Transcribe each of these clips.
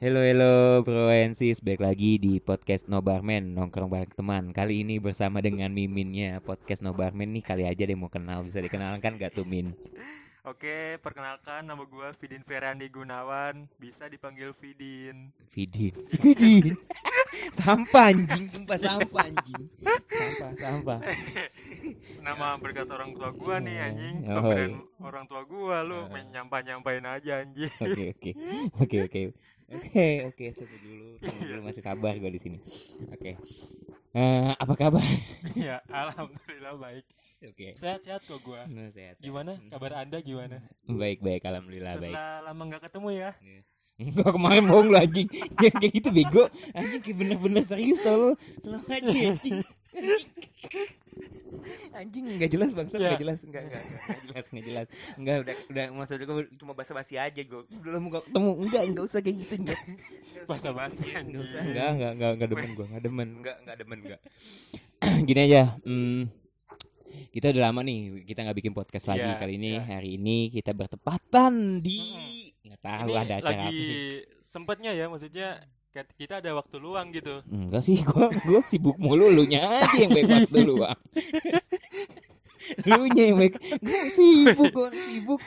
Hello hello bro and sis Balik lagi di podcast No Barman Nongkrong bareng teman. Kali ini bersama dengan Miminnya Podcast No Barman nih. Kali aja deh mau kenal. Bisa dikenalkan gak tuh Min? Oke, perkenalkan nama gue Vidin Ferandi Gunawan, bisa dipanggil Vidin. Vidin Vidin Sampah anjing. Sumpah sampah anjing. Sampah sampah. Nama berkat orang tua gue nih anjing, Oh, pemberian iya. orang tua gue lu Ah. main nyampah nyampain aja anjing. Oke oke. Oke oke. Oke oke. Tunggu dulu. Tunggu dulu. Masih sabar gue di sini. Oke. Eh, Apa kabar? ya, alhamdulillah baik. Oke. Sehat-sehat kok gue. Nah, sehat. Gimana? Kabar anda gimana? Baik baik Alhamdulillah baik. Setelah lama nggak ketemu ya? Enggak kemarin bohong lu anjing. Yang kayak gitu bego. Anjing kayak bener-bener serius tau lu Selalu aja anjing. Anjing. Anjing nggak jelas bangsa Ya. nggak jelas. Enggak enggak enggak nggak jelas enggak jelas. Enggak udah udah maksud gue cuma basa-basi aja gue udah lama nggak ketemu. Enggak enggak usah kayak gitu enggak Basa basi enggak usah enggak enggak enggak enggak demen gue enggak demen. Enggak enggak demen enggak gini aja hmm, kita udah lama nih kita nggak bikin podcast lagi Iya, kali ini iya. hari ini kita bertepatan di nggak tahu Ini ada acara lagi apa sempatnya ya, maksudnya kita ada waktu luang gitu. Enggak sih, gua gua sibuk mulu lu nya aja yang baik waktu lu, Bang. lu nya yang baik. Gua sibuk, gua sibuk.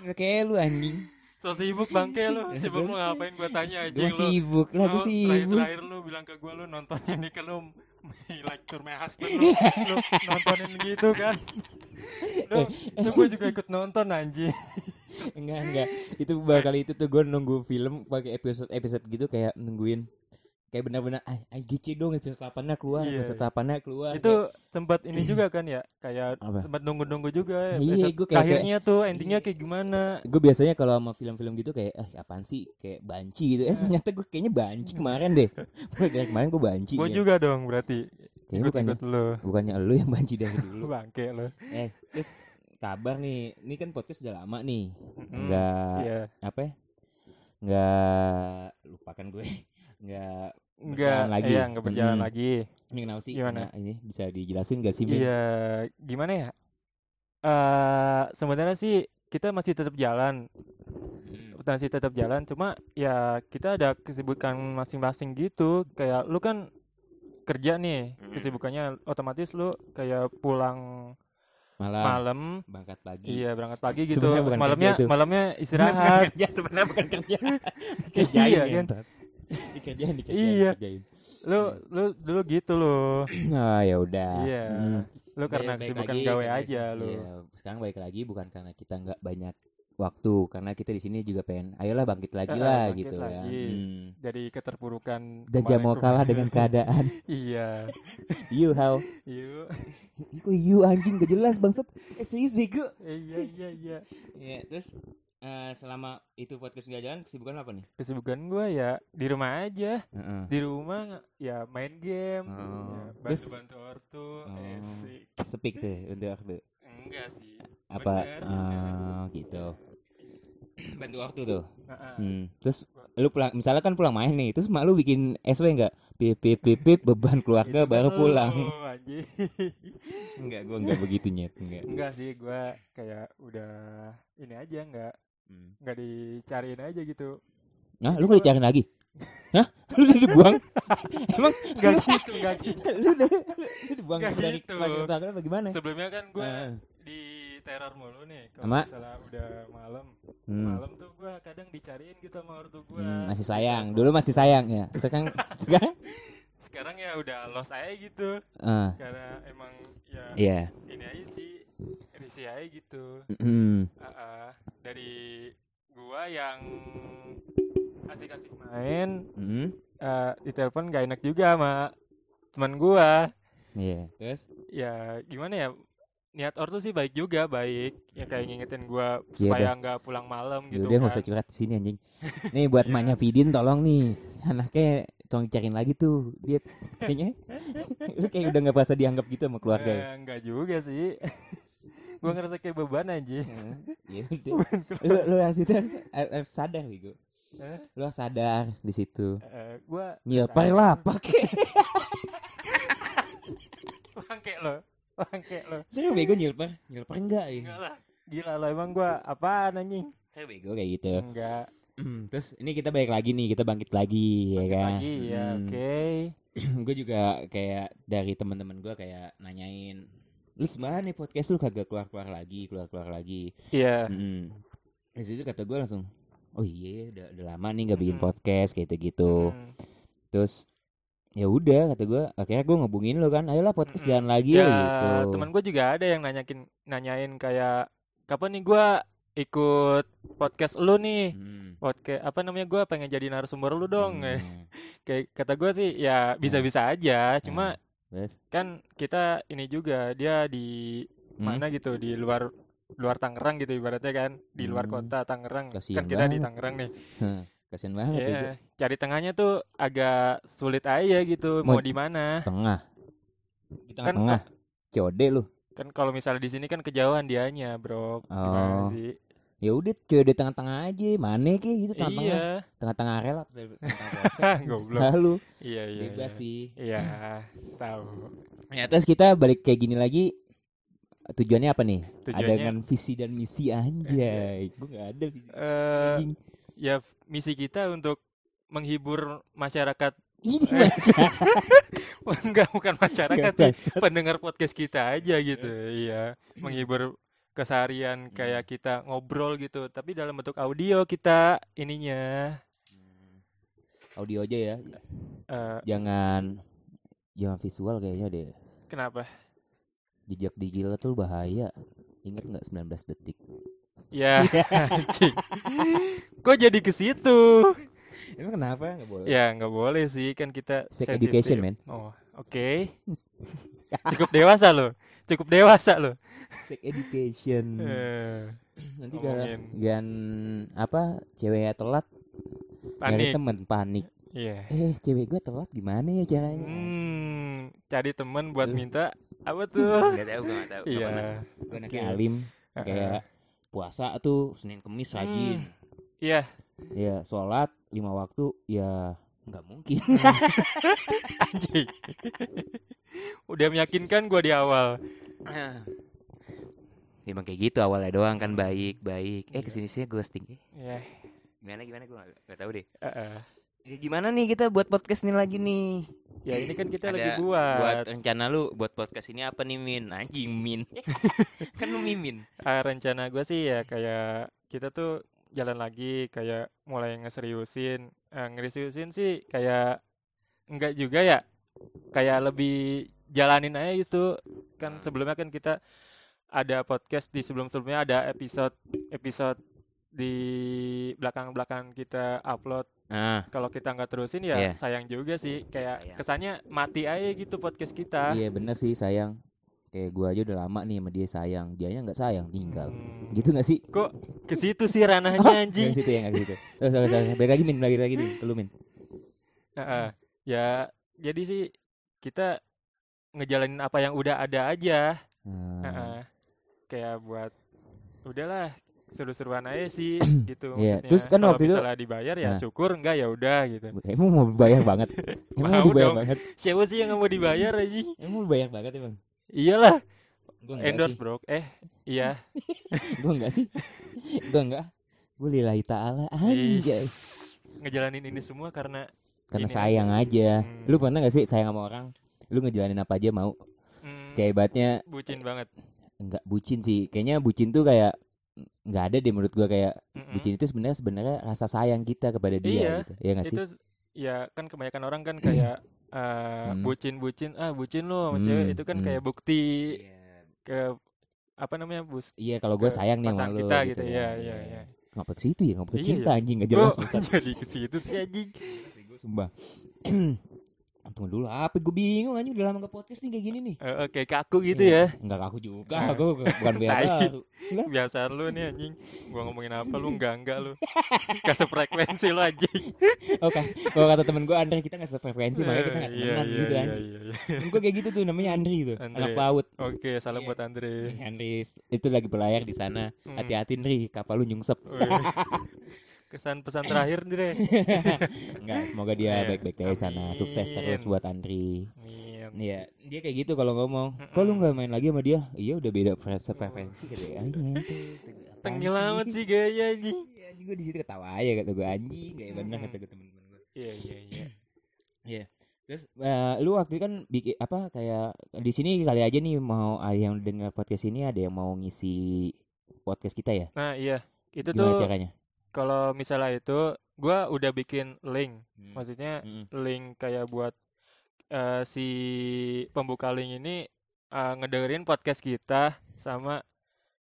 Enggak kayak lu anjing. So sibuk bangke lu, sibuk lu ngapain tanya Gua anjing lu. sibuk, lah gua Lu sibuk. Terakhir-terakhir lu bilang ke gue lu nonton ini ke lu like to my husband lu, lu nontonin gitu kan? Lu, itu gue juga ikut nonton anjing. Enggak, enggak. Itu baru kali itu tuh gua nunggu film pakai episode-episode gitu kayak nungguin kayak benar-benar ay, GC dong episode 8-nya keluar, Iya, episode iya. 8-nya keluar. Itu sempat ini juga kan ya Kayak Apa? sempat nunggu-nunggu juga Iya, episode gua kayak- Akhirnya tuh endingnya kayak gimana. Gue biasanya kalau sama film-film gitu kayak eh apaan sih? Kayak banci gitu. Eh ternyata gue kayaknya banci kemarin deh. Dari kemarin gue banci Gue ya. juga dong berarti. Kayaknya bukannya Ikut-ikut lu. bukannya lu yang banci dari dulu. Bangke lu. Eh terus kabar nih ini kan podcast udah lama nih. Mm, nggak Iya. apa ya? Nggak lupakan gue nggak Enggak, Berjalan lagi. iya enggak berjalan Mm-mm. lagi ini kenapa sih Gimana? Karena ini bisa dijelasin gak sih Min? Iya, gimana ya? Eh sebenarnya sih kita masih tetap jalan, Hmm. masih tetap jalan. Cuma ya kita ada kesibukan masing-masing gitu. Kayak lu kan kerja nih, Mm. kesibukannya otomatis lu kayak pulang malam malam, berangkat pagi iya berangkat pagi gitu. Malamnya kerja malamnya istirahat. kerja sebenarnya bukan kerja Iya, kerjain kan? dikerjain dikerjain Iya. dikerjain. lu lu dulu gitu lo. ah ya udah Iya. Hmm. Lu karena balik kesibukan lagi, gawe aja lu. iya, sekarang balik lagi bukan karena kita nggak banyak waktu karena kita di sini juga pengen ayolah bangkit lagi Eh, lah bangkit gitu ya lagi. Hmm. Dari keterpurukan dan jangan mau kalah dengan keadaan Iya. you how Yuk. Kok you anjing gak jelas bangsat eh serius bego Iya iya iya. ya terus eh, selama itu podcast nggak jalan kesibukan apa nih Kesibukan gue ya di rumah aja. Heeh. Di rumah ya main game, Oh. ya, Terus- bantu-bantu ortu, Oh. esik. Speak tuh untuk waktu Enggak sih. apa Bener, eh, gitu bantu waktu tuh Heeh. Hmm. Terus lu pulang misalnya kan pulang main nih, terus mak lu bikin SW enggak? Pip pip pip pip beban keluarga Itu kan baru pulang. enggak, gua enggak begitu nyet, enggak. Enggak sih, gue kayak udah ini aja enggak Hmm. enggak dicariin aja gitu. Nah, lu nggak dicariin lagi? Hah? Lu udah dibuang? Emang Enggak gitu, enggak gitu. lu udah lu dibuang Nggak dari gitu. apa gimana? Sebelumnya kan gue di teror mulu nih kalau Sama? misalnya udah malam. Hmm. Malam tuh gue kadang dicariin gitu sama ortu gue. Hmm, masih sayang. Dulu masih sayang ya. Sekarang sekarang Sekarang ya udah los aja gitu. ah karena emang ya iya. ini aja sih risih aja gitu Hmm. Ah, ah. dari gua yang asik-asik main Hmm. eh di telepon gak enak juga sama teman gua Iya. Terus ya gimana ya niat ortu sih baik juga baik ya kayak ngingetin gua Iya supaya nggak pulang malam gitu Yaudah nggak kan usah curhat di sini anjing. Nih buat maknya Vidin tolong nih. Anaknya tolong cariin lagi tuh. Dia kayaknya lu kayak udah nggak merasa dianggap gitu sama keluarga. ya. Eh, enggak juga sih gua ngerasa kayak beban aja Ya udah. lu lu harus itu harus, harus sadar Wigo. Eh? Lu sadar di situ. Eh, gua lah pakai. bangke lo bangke lo Saya bego nyilper. Nyilper enggak ya? enggak lah gila lo emang gua apaan anjing Saya bego kayak gitu. enggak Terus ini kita balik lagi nih, kita bangkit lagi ya kan. Lagi ya, Hmm. oke. gue juga kayak dari teman-teman gue kayak nanyain lu semangat nih podcast lu kagak keluar-keluar lagi, keluar-keluar lagi. Iya. Mm. Di situ kata gue langsung, oh iya udah, udah lama nih nggak bikin Mm. podcast kayak gitu. Hmm. Terus ya udah kata gue, akhirnya gue ngehubungin lu kan, ayolah podcast Mm-mm. jalan lagi Ya, gitu. teman gue juga ada yang nanyakin nanyain kayak kapan nih gua ikut podcast lu nih. Hmm. Podcast apa namanya gua pengen jadi narasumber lu dong. Hmm. Kayak kata gua sih ya bisa-bisa aja, cuma Terus? kan kita ini juga dia di Hmm? mana gitu di luar luar Tangerang gitu ibaratnya kan di luar Hmm. kota Tangerang Kasian kan kita di banget. Tangerang nih Kasian banget gue. cari tengahnya tuh agak sulit aja gitu mau Mau di mana Tengah. Di Kan tengah-tengah. COD lu. kan kalau misalnya di sini kan kejauhan dianya bro Oh. gimana sih Ya udah COD di tengah-tengah aja. Mana kayak gitu tengah-tengah. iya Tengah-tengah rel apa tengah polsek. Goblok. Selalu iya iya bebas iya. sih. iya tahu Ya, terus kita balik kayak gini lagi tujuannya apa nih? Ada tujuannya dengan visi dan misi anjay. Gue gak ada visi. eh Anjing. ya misi kita untuk menghibur masyarakat Ini eh. macam enggak bukan masyarakat Nggak sih pendengar podcast kita aja gitu iya menghibur keseharian kayak kita ngobrol gitu tapi dalam bentuk audio kita ininya audio aja ya. Eh, Jangan jangan visual kayaknya deh. kenapa Jejak digital tuh bahaya. Ingat nggak 19 detik? ya anjing kok jadi ke situ Emang kenapa nggak boleh? ya nggak boleh sih kan kita Sex education, man. oh oke cukup dewasa loh cukup dewasa loh Sex education. Eh, Nanti kalau ngomongin. gan apa ceweknya telat nyari panik temen panik. iya Eh cewek gue telat gimana ya caranya? Hmm, cari teman buat minta apa tuh? Gak gue gak tahu. Iya. Gue anaknya Oke. alim kayak puasa tuh Senin Kemis rajin. Iya, Ya sholat lima waktu ya nggak mungkin. anjing. Udah meyakinkan gua di awal. Emang kayak gitu awalnya doang kan baik baik. Eh ke sini sini ghosting. Eh, Ya, gimana gimana gue gak, gak tahu deh. heeh. Ya, gimana nih kita buat podcast ini lagi nih? Ya ini kan kita Ada lagi Buat buat rencana lu buat podcast ini apa nih Min? Anjing Min. kan lu Mimin. ah, rencana gua sih ya kayak kita tuh jalan lagi kayak mulai ngeseriusin. Eh, ngeseriusin sih kayak enggak juga ya. Kayak lebih jalanin aja gitu. Kan Hmm. sebelumnya kan kita ada podcast di sebelum-sebelumnya ada episode episode di belakang-belakang kita upload Nah, kalau kita nggak terusin ya Iya. sayang juga sih kayak sayang. kesannya mati aja gitu podcast kita iya bener sih sayang. Kayak gua aja udah lama nih sama dia sayang. Dianya nggak sayang, tinggal. Hmm, Gitu gak sih? kok ke situ sih ranahnya Yang anjing situ ya nggak situ. Terus terus terus balik lagi Min, balik lagi Min. Lu Min. Heeh. ya jadi sih kita ngejalanin apa yang udah ada aja Hmm. Heeh. Kayak buat udahlah seru-seruan aja sih gitu Iya, maksudnya. terus kan Kalau waktu itu- misalnya dibayar ya Nah. syukur enggak ya udah gitu Emang mau bayar banget. Emang mau Mau dibayar dong. banget. siapa sih yang nggak mau dibayar aja Emang mau bayar banget emang. iyalah Gua enggak endorse sih. bro eh iya Gua enggak sih. Gua enggak. Gua lillahi ta'ala anjay. Is, ngejalanin ini semua karena Karena Ini sayang aja. Hmm. Lu pernah gak sih sayang sama orang? Lu ngejalanin apa aja mau? mm, Kayak hebatnya bucin banget enggak bucin sih. Kayaknya bucin tuh kayak nggak ada deh menurut gua kayak Mm-mm. bucin itu sebenarnya sebenarnya rasa sayang kita kepada dia Iya, gitu. Ya nggak sih? itu ya kan kebanyakan orang kan kayak eh, Hmm. bucin-bucin ah bucin lo sama cewek Hmm, itu kan hmm. kayak bukti ke apa namanya bus Iya kalau gue ke sayang nih sama kita gitu, gitu ya. ya ya ya Ngapa ke situ ya? Ngapa ke Iya, cinta iya. anjing nggak jelas Ustaz. jadi ke situ sih anjing Sumpah. Tunggu dulu apa gue bingung anjing udah lama ke podcast nih kayak gini nih. Eh, oke kaku gitu Iya. ya Enggak kaku juga, Eh. gue bukan Tai. baru. biasa lu nih anjing gua ngomongin apa lu enggak enggak lu kasih frekuensi lu anjing Oh, kan. Kalau kata temen gue Andre kita nggak sefrekuensi makanya kita nggak Eh, iya, temenan iya, gitu iya, anjing. iya, iya. Temen gue kayak gitu tuh namanya Andri gitu, Andre. anak laut. oke salam Iya. buat Andre Andri itu lagi berlayar di sana. Hmm. Hati-hati Andri, kapal lu nyungsep. Kesan pesan terakhir Andre Enggak, semoga dia Iya. baik-baik aja sana. Sukses terus buat Andri. Iya, dia kayak gitu kalau ngomong. Kok lu nggak main lagi sama dia? Iya udah beda frekuensi. Apaan tengil sih? gaya anjing Iya, anjing gue di situ ketawa aja kata gue anjing, kayak bener kata gue temen-temen gue. iya iya iya Iya. Terus eh, lu waktu itu kan bikin apa kayak di sini kali aja nih mau ada yang dengar podcast ini ada yang mau ngisi podcast kita ya? nah iya itu Gimana tuh caranya? Kalau misalnya itu gua udah bikin link Hmm. maksudnya Mm-mm. link kayak buat eh, si pembuka link ini eh, ngedengerin podcast kita sama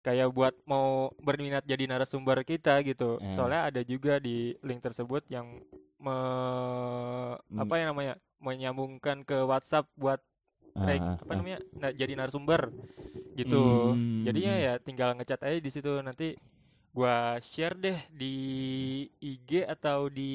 kayak buat mau berminat jadi narasumber kita gitu. Eh. Soalnya ada juga di link tersebut yang me- Hmm. apa yang namanya menyambungkan ke WhatsApp buat reg- Ah, apa ah. namanya nah, jadi narasumber gitu. Hmm. Jadinya ya tinggal ngechat aja di situ nanti gua share deh di IG atau di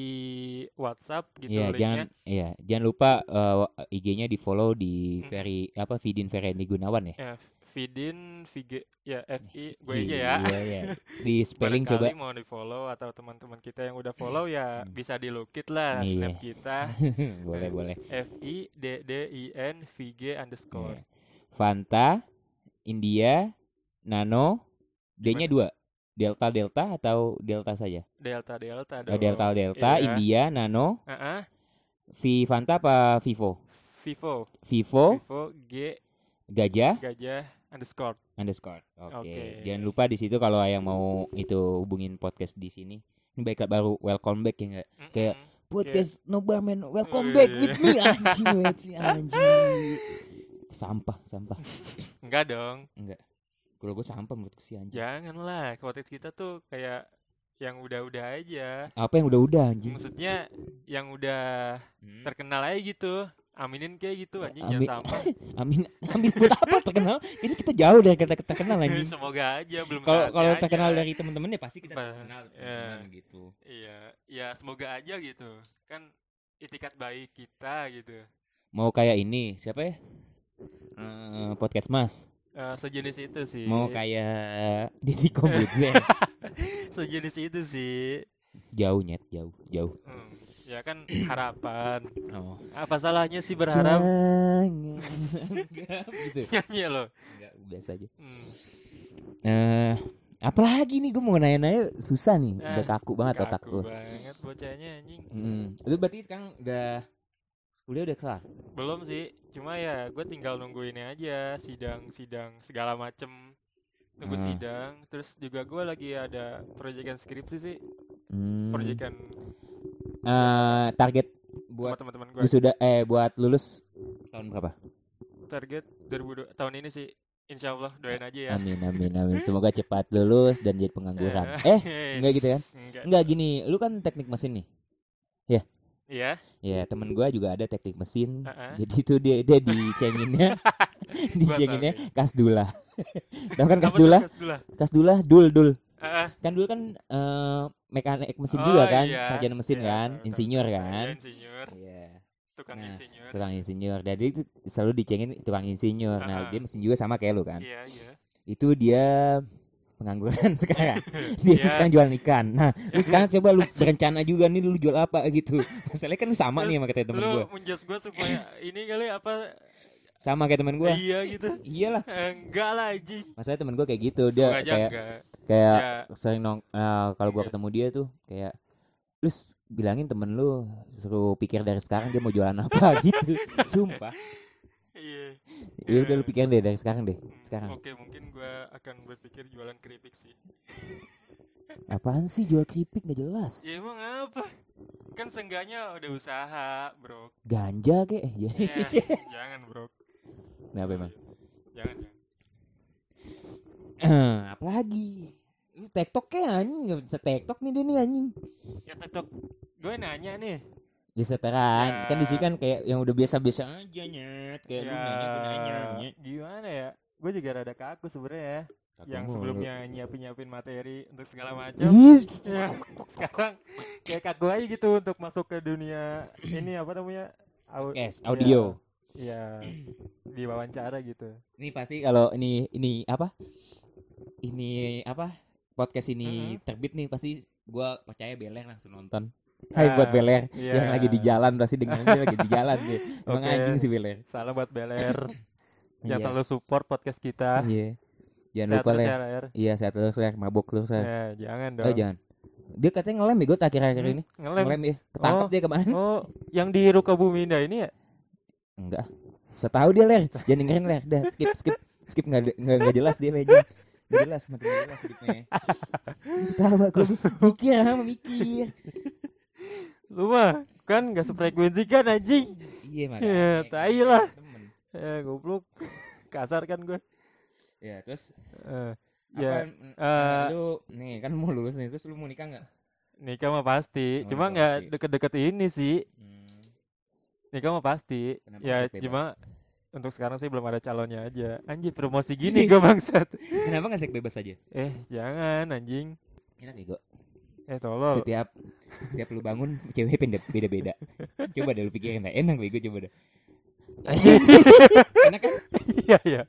WhatsApp gitu Iya, jangan linknya. iya, jangan lupa eh, IG-nya di-follow di Mm. Ferry apa Vidin Ferendi Gunawan ya. Ya, Vidin, Vig, ya FI, gue aja ya. Iya, iya. Di spelling coba. Mau di follow atau teman-teman kita yang udah follow ya Hmm. bisa dilukit lah Iya. snap kita boleh, boleh. F I D D I N V G underscore. Iya. Fanta, India, Nano, D-nya dua. Delta Delta atau Delta saja? Delta Delta Eh, dong. Delta Delta, Iya. India, Nano, Ah, ah. V Fanta apa Vivo? Vivo, Vivo, Vivo G Gajah, gajah underscore. underscore. Oke. Oke. Jangan lupa di situ kalau yang mau itu hubungin podcast di sini. Ini baik baru welcome back ya enggak? Kayak Mm-mm. Podcast No Barman, welcome back with me anjing, anjing, anjing. Sampah, sampah. enggak dong. Enggak. Kalau gue sampah menurutku sih anjing. Janganlah, podcast kita tuh kayak yang udah-udah aja. Apa yang udah-udah anjing? Maksudnya yang udah Hmm. terkenal aja gitu. Aminin kayak gitu anjing Amin. jangan sampah. Amin, amin buat apa terkenal? Ini kita jauh dari kata terkenal anjing. Semoga aja belum Kalau kalau aja. terkenal dari temen-temen ya pasti kita terkenal ya. gitu. Iya, ya semoga aja gitu. Kan itikat baik kita gitu. Mau kayak ini, siapa ya? Eh, podcast Mas. Eh, sejenis itu sih. Mau kayak Didi Kombuzer. sejenis itu sih. jauh nyet, jauh, jauh. Hmm, Ya kan harapan. Oh. Apa salahnya sih berharap Jangan gitu. nyanyi loh. Enggak, biasa aja. Hmm, Eh, apalagi nih gue mau nanya-nanya susah nih, udah Eh, kaku banget otak kaku gue. banget bocahnya anjing. Hmm. Lu berarti sekarang udah kuliah udah kelar? Belum sih, cuma ya gue tinggal nunggu ini aja sidang-sidang segala macem nunggu Ah. sidang. Terus juga gue lagi ada proyekan skripsi sih, Hmm. proyekan Eh, target buat teman-teman gue. sudah eh buat lulus tahun berapa? Target 2002 tahun ini sih, insya Allah doain aja ya. Amin amin amin. Semoga cepat lulus dan jadi pengangguran. Eh, enggak gitu ya? Enggak. enggak gini, lu kan teknik mesin nih. Iya. Ya, temen gua juga ada teknik mesin. Heeh. Jadi itu dia dia dicenginnya dicenginnya tahu kasdula. Tahu kan kasdula? Kasdula? Dul dul. Heeh. Kan dulu kan eh, mekanik mesin Oh, juga kan, iya. sarjana mesin Iya, kan, insinyur Iya, kan. insinyur, Iya, tukang Nah, insinyur. tukang insinyur. Jadi itu selalu dicengin tukang insinyur. Nah, Ah. dia mesin juga sama kayak lu kan. Iya, iya. Itu dia pengangguran sekarang. Dia tuh Iya. sekarang jualan ikan. Nah, lu sekarang coba lu berencana juga nih lu jual apa gitu. Masalahnya kan lu sama nih sama kayak temen Lu gua. menjas gue supaya ini kali apa? Sama kayak temen gua. Iya gitu. Iyalah. Enggak lah anjing. Masalahnya temen gua kayak gitu. Dia Semoga kayak enggak. kayak Ya, sering nong eh, kalau gua Iya. ketemu dia tuh kayak lu bilangin temen lu suruh pikir dari sekarang dia mau jualan apa gitu. Sumpah. Iya. Ya udah lu pikirin deh dari sekarang deh. Sekarang. Oke, mungkin gua akan berpikir jualan keripik sih. Apaan sih jual keripik gak jelas? Ya emang apa? Kan seenggaknya udah usaha, Bro. Ganja kek. Ya. Ya, jangan, Bro. Kenapa emang? Jangan, jangan. Apalagi? Lu TikTok kayak anjing nggak bisa TikTok nih dia nih anjing. Ya TikTok gue nanya nih. Ya seteran, Ya. kan di sini kan kayak yang udah biasa-biasa aja nyet, kayak lu ya, nanya gue nanya. nyet. gimana ya? Gue juga rada kaku sebenarnya ya. Yang sebelumnya nyiapin-nyiapin materi untuk segala macam. Ih, ya, sekarang kayak kaku aja gitu untuk masuk ke dunia ini apa namanya? Au- Podcast, iya, audio. Iya, di wawancara gitu. Ini pasti kalau ini ini apa? Ini apa? Podcast ini Mm-mm. terbit nih pasti gua percaya Beleng langsung nonton. Hai buat Ah, Beler iya. yang lagi di jalan pasti dengerin dia lagi di jalan dia. Emang Oke. anjing sih Beler. Salam buat Beler yang Iya. selalu support podcast kita. Iya. Jangan Sehat lupa Ler. ya, Ler. Iya, sehat terus Ler, mabok terus Ler. Ya, jangan dong. Oh, jangan. Dia katanya ngelem ya gue akhir-akhir Hmm, ini. Ngelem. Ngelem ya. Ketangkep Oh. dia kemarin. Oh, yang di Rukabuminda ini ya? Enggak. Saya tahu dia Ler. Jangan dengerin Ler. Dah skip skip skip enggak enggak enggak jelas dia meja. Nggak jelas makin nggak jelas hidupnya. Tahu aku mikir sama mikir. Lu mah kan gak sefrekuensi kan anjing. Iya Ya, makanya. tai lah. Eh, goblok. Kasar kan gue. Ya, terus Eh, apa ya, eh, lu nih kan mau lulus nih terus lu mau nikah enggak? nikah mah pasti. Oh, Cuma nggak deket-deket ini sih. Hmm. Nikah mah pasti. Kenapa ya, cuma untuk sekarang sih belum ada calonnya aja. Anjing promosi gini gue bangsat. Kenapa enggak seks bebas aja? Eh, jangan anjing. Enak ya, Go. Eh, tolol. Setiap setiap lu bangun cewek beda beda-beda. Coba deh lu pikirin dah. Enak bego coba dah. Anjing. Enak kan? Iya, iya.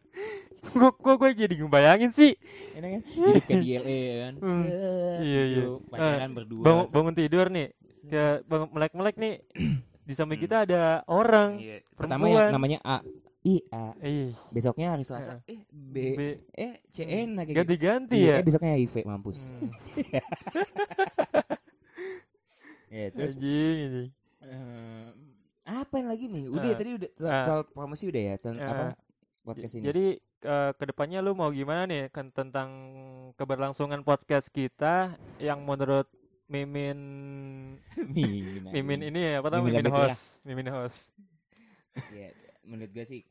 Gua, gua, gua jadi ngebayangin sih. Enak kan? Hidup kayak di LA ya kan. Hmm. Iya, iya. gitu, Pacaran berdua. Bangun, bangun tidur nih. Kayak bangun melek-melek nih. Di samping kita ada orang. Iya. Pertama yang perempuan. namanya A. I A. Ih, Besoknya hari Selasa. Eh B. B- Eh C N gitu. ganti-ganti Iya, ya. eh, besoknya IV mampus. Hmm, Ya, terus anjing, anjing. eh, apa yang lagi nih? Udah ya, Ah. tadi udah Ah. soal promosi udah ya, Ah. apa podcast ini. Jadi eh, ke depannya lu mau gimana nih kan tentang keberlangsungan podcast kita yang menurut Mimin Mimin. Mimin ini apa namanya Mimin Mimin host Mimin host ya, menurut gue sih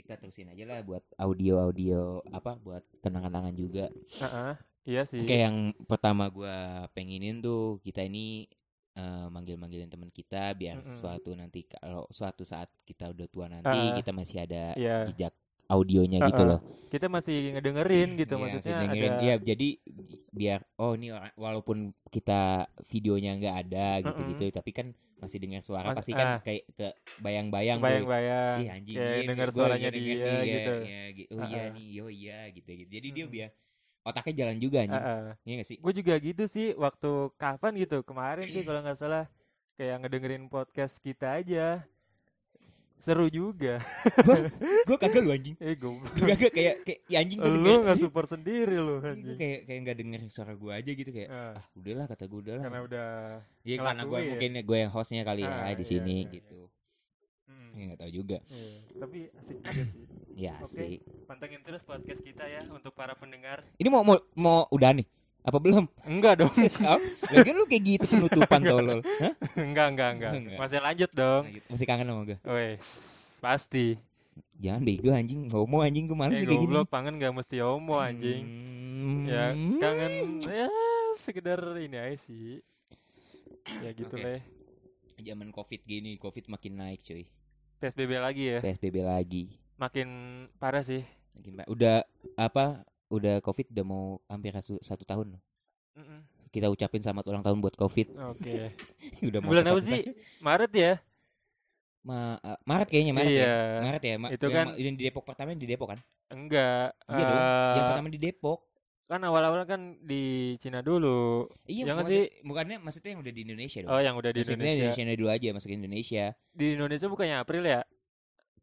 kita terusin aja lah buat audio-audio apa buat kenang-kenangan juga. Heeh, iya sih Kayak yang pertama gua pengenin tuh kita ini eh, manggil-manggilin teman kita biar Mm-mm. suatu nanti kalau suatu saat kita udah tua nanti Ah. kita masih ada Iya. jejak audionya gitu Ah, ah. loh. kita masih ngedengerin gitu Iya, maksudnya masih dengerin. ada Iya, jadi biar oh ini walaupun kita videonya nggak ada gitu-gitu tapi kan masih dengar suara Mas- pasti kan ah. kayak ke bayang-bayang bayang-bayang Ih anjing iya, denger suaranya iya denger dia nih, iya, gitu iya, gitu. Oh iya ah. nih, oh iya gitu gitu. Jadi dia biar otaknya jalan juga anjing. Iya gak sih? gue juga gitu sih waktu kapan gitu kemarin sih kalau nggak salah kayak ngedengerin podcast kita aja seru juga Gue kagak lu anjing. eh Gue kagak kayak kayak ya anjing gue lu nggak support sendiri lu Gue anjing kayak kayak nggak denger suara gue aja gitu kayak Ah, ah udahlah kata gue udahlah. karena udah Iya karena gue ngelakuin. mungkin gue yang hostnya kali ya Ah, di iya, sini iya, gitu. mm, Ya nggak tahu juga. iya. tapi asik juga sih Ya Oke. sih. pantengin terus podcast kita ya untuk para pendengar Ini mau mau mau udah nih? Apa belum? enggak dong Oh, Lagi lu kayak gitu penutupan tolol. Hah? enggak enggak enggak Enggak. masih lanjut dong Lanjut. Masih kangen sama gue. Wes pasti Jangan bego anjing, homo anjing gue males eh kayak gini. kangen gak mesti homo anjing Hmm. ya kangen ya sekedar ini aja sih ya gitu Oke. deh Zaman Covid gini, Covid makin naik cuy. PSBB lagi ya PSBB lagi. makin parah sih Makin ba- udah apa? Udah Covid udah mau hampir satu, tahun. loh. Mm-mm. Kita ucapin selamat ulang tahun buat Covid. oke udah mau bulan apa sih. Maret ya Ma eh, Maret kayaknya Maret ya. Iya. Maret ya. Ma- Itu yang kan- yang di Depok pertama di Depok kan? enggak Iya dong. Yang eh, pertama di Depok. kan awal-awal kan di Cina dulu Iya, yang maksud- sih bukannya maksudnya yang udah di Indonesia dong. oh yang udah di Maksudnya Indonesia Indonesia dulu aja masuk ke Indonesia. di Indonesia bukannya April ya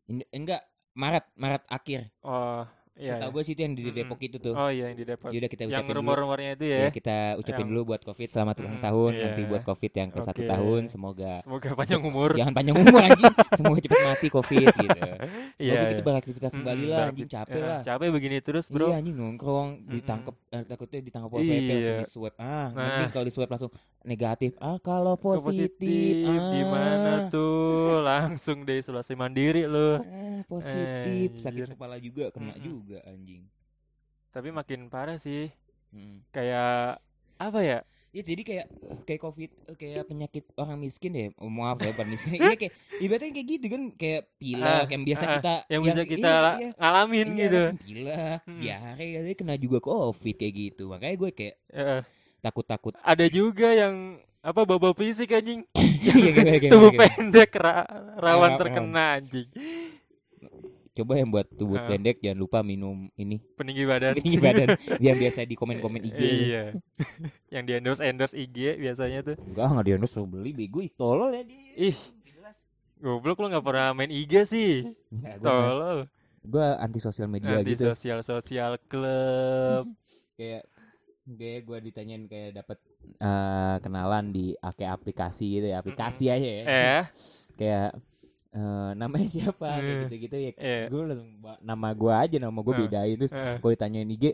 In- enggak, Maret, Maret akhir. oh iya Setahu iya. gue sih itu yang di. Depok itu tuh. oh iya yang di Depok Ya udah kita yang ucapin dulu. rumor-rumornya itu Ya, ya kita ucapin Yang- dulu buat Covid selamat ulang tahun iya. nanti buat Covid yang ke satu Oke. tahun semoga semoga panjang umur jangan panjang umur anjing semoga cepat mati Covid gitu. Semoga Iya, kita iya. beraktivitas kembali lah anjing capek eh, lah. capek begini terus bro Iya anjing nongkrong ditangkep eh, takutnya ditangkap Pol PP langsung Iya. di swab. Ah, Nah. mending kalau di swab langsung negatif. Ah, kalau positif, ah, gimana tuh langsung deh isolasi mandiri lo Ah, positif, sakit kepala juga kena Mm-mm. Juga anjing. tapi makin parah sih Mm. kayak apa ya Ya jadi kayak kayak covid eh, kayak penyakit orang miskin deh. Oh, maaf ya bukan miskin. Iya kayak ibaratnya kayak gitu kan kayak pilek Ah, yang biasa ah, kita yang bisa kita iya, iya. ngalamin Iya, gitu Pilek, Hmm. diare katanya kena juga covid kayak gitu. Makanya gue kayak takut-takut. ada juga yang apa baba fisik anjing Iya, kayak- kayak- tubuh kayak- pendek ra- Rawan. terkena anjing coba yang buat tubuh Ah. pendek jangan lupa minum ini Peninggi badan. tinggi badan yang biasa di komen-komen IG. Iya. Yang di endorse endorse IG biasanya tuh. Enggak, enggak dia suruh beli bego ih, tolol ya dia. Ih, goblok lu nggak pernah main IG sih. Gua, Tolol. gua anti sosial media Nanti gitu. sosial sosial klub. Kayak kayak gua ditanyain kayak dapat eh, kenalan di kayak aplikasi gitu ya, aplikasi aja ya. eh, Kayak eh, namanya siapa kayak Eh. gitu-gitu ya. eh, Gue langsung nama gua aja nama gua Eh. bedain terus eh. gue ditanyain IG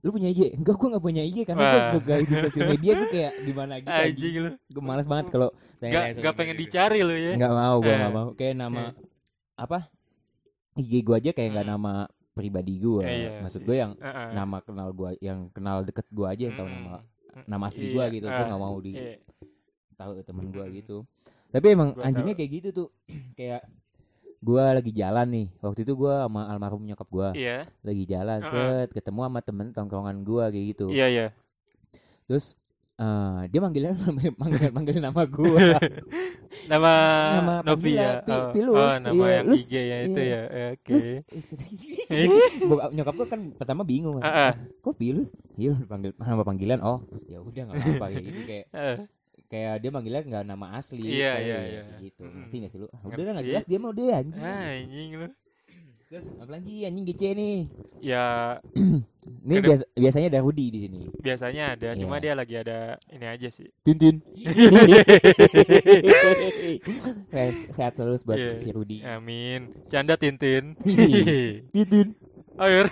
lu punya IG enggak gua nggak punya IG karena gua Wah. gak di sosial media gue kayak gimana gitu anjing. Anjing lu. gue malas banget kalau Gak, gak pengen media. dicari lu ya. nggak mau gue Eh. nggak mau kayak nama apa IG gue aja kayak nggak Hmm. nama pribadi gue Eh, iya maksud gue yang Heeh. nama kenal gue yang kenal deket gue aja yang tahu nama Mm, nama asli iya, gue gitu gue ah, nggak mau di iya. tahu temen gue Mm-mm. gitu tapi emang Gua anjingnya tahu. kayak gitu tuh kayak gue lagi jalan nih waktu itu gue sama almarhum nyokap gue Iya, lagi jalan Heeh. set ketemu sama temen tongkrongan gue kayak gitu iya, iya. terus eh, dia manggilnya manggil manggil nama gue Nama, Nama Novi ya. Pi- oh, Pilus, oh, nama iya, yang Lus, IG ya itu iya. ya. Oke. bokap nyokap gue kan pertama bingung. Ah, ah. kok pilus iya panggil nama panggilan oh ya udah nggak apa-apa kayak gitu kayak kayak dia manggilnya nggak nama asli Iya, kayak iya, iya. gitu Mm-mm. ngerti nggak sih lu Ah, udah nggak jelas dia mau dia anjing anjing lu. terus apalagi anjing gece nih Ya ini biasa, biasanya ada Rudi di sini biasanya ada, cuma Iya. dia lagi ada ini aja sih. Tintin sehat terus buat Iya. si Rudi Amin. Canda Tintin. Tintin Air.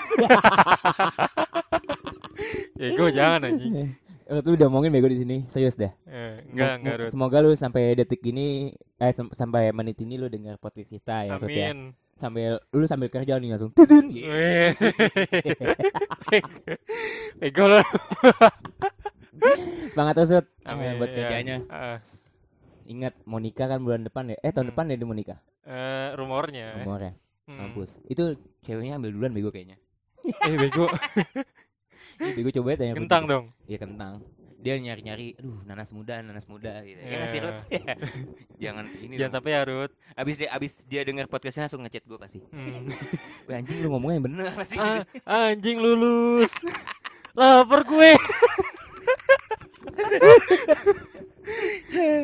ya gue jangan anjing. Eh, tuh udah ngomongin bego di sini serius dah Eh, enggak, Rut. Semoga lu sampai detik ini eh sem- sampai menit ini lu dengar podcast kita ya, Rut, ya. Amin. Sambil lu sambil kerja nih langsung tutun. Weh. Ego lo. Semangat terus Rut. Eh, Amin. buat ya. kerjanya. Ah, Ingat mau nikah kan bulan depan ya. Eh tahun Hmm. depan ya dia mau nikah. eh, rumornya. Umurnya. Hmm. Mampus. Itu ceweknya ambil duluan bego kayaknya. Eh bego. Ih, bego coba ya tanya. Kentang dong. Iya kentang. Dia nyari-nyari, aduh nanas muda, nanas muda gitu. Ya, sih Ya. Rut? Jangan ini. Jangan dong. sampai ya, Rut. abis dia abis dia dengar podcastnya langsung ngechat gue pasti. Hmm. Anjing lu ngomongnya yang bener pasti. Ah, anjing lulus. Lapar gue.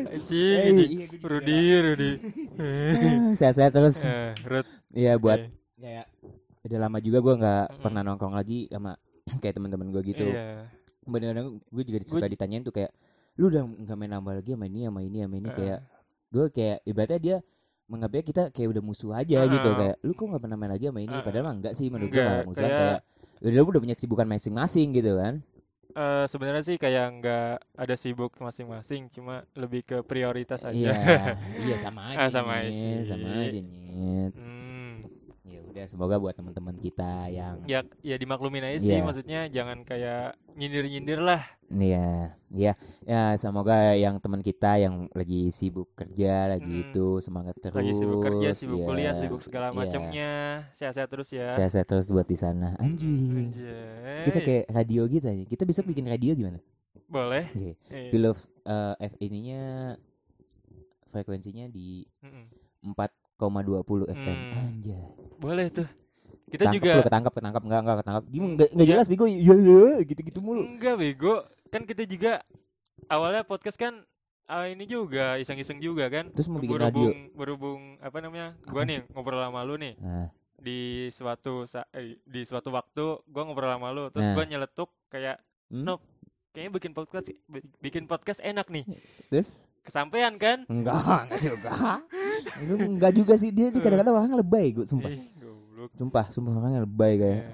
anjing Eh, ini. iya. Rudi, Rudi. Ah, Sehat-sehat terus. Eh, Rut. Iya buat Eh, kayak udah lama juga gue nggak pernah nongkrong lagi sama kayak teman-teman gue gitu. Iya. Kadang-kadang gue juga Gua- suka ditanyain tuh kayak lu udah nggak main nambah lagi sama ini sama ini sama ini Eh. kayak gue kayak ibaratnya dia menganggapnya kita kayak udah musuh aja gitu Ah. kayak lu kok nggak pernah main lagi sama ini Ah. padahal mah enggak sih menurut gue musuhan kayak- kayak udah lu udah punya kesibukan masing-masing gitu kan Eh, sebenarnya sih kayak nggak ada sibuk masing-masing, cuma lebih ke prioritas aja. iya iya sama aja Ah, sama Nyet. sih. sama aja nyet Hmm ya semoga buat teman-teman kita yang ya ya dimaklumin aja sih yeah. maksudnya jangan kayak nyindir-nyindir lah Iya, yeah. ya, yeah. ya semoga yang teman kita yang lagi sibuk kerja lagi hmm. itu semangat terus. Lagi sibuk kerja, sibuk yeah. kuliah, sibuk segala iya. macamnya, sehat-sehat terus ya. Sehat-sehat terus buat di sana. Anjing. Kita kayak radio gitu aja. Kita bisa hmm. bikin radio gimana? Boleh. Okay. Pillow uh, F ininya frekuensinya di mm -mm. 20 FM. Hmm. Anjay. Boleh tuh. Kita ketangkep juga lu, ketangkap ketangkap enggak enggak ketangkap. Gimana enggak enggak jelas bego. Iya, iya iya gitu-gitu mulu. Enggak bego. Kan kita juga awalnya podcast kan uh, ini juga iseng-iseng juga kan. Terus mau bikin berhubung, radio. Berhubung apa namanya? Gua nih ngobrol sama lu nih. Nah. Di suatu eh, di suatu waktu gua ngobrol sama lu, terus nah. gua nyeletuk kayak hmm? Kayaknya bikin podcast bikin podcast enak nih. Terus Kesampean kan? Enggak, enggak juga. Enggak juga sih dia, dia kadang-kadang orangnya lebay gue sumpah. Goblok. Sumpah, sumpah orangnya lebay kayak. Eh.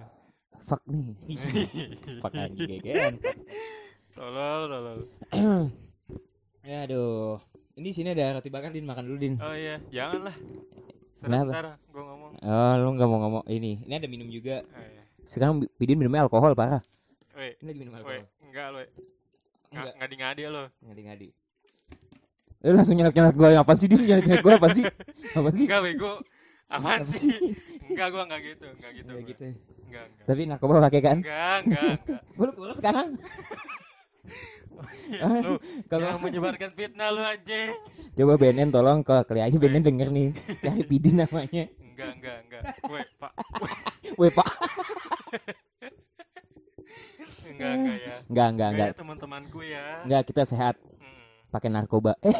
Fuck nih. Fuck anjing kan. Tolol, tolol. ya aduh. Ini sini ada roti bakar Din makan dulu Din. Oh iya, jangan lah. Kenapa? Gua ngomong. Oh, lu enggak mau ngomong ini. Ini ada minum juga. Oh, iya. Sekarang Pidin minumnya alkohol parah. Weh, Ini lagi minum weh, alkohol. enggak lo. Enggak. Ngadi-ngadi lo. Ngadi-ngadi. Eh langsung nyelak-nyelak gue apaan sih Din? Nyelak-nyelak gue apaan sih? Apaan sih? Enggak bego. Apaan Apaan sih? Enggak, gua enggak gitu, enggak gitu. Gua. gitu. Enggak, enggak. Tapi narkoba pakai kan? Enggak, enggak, enggak. Lu sekarang. Lu Kalau jangan menyebarkan fitnah lu anjing. Coba BNN tolong ke kali aja BNN denger nih. Cari Pidin namanya. enggak enggak enggak weh pak Weh pak. enggak enggak ya Enggak enggak enggak. ya teman-temanku ya Enggak kita sehat. Pakai narkoba. Eh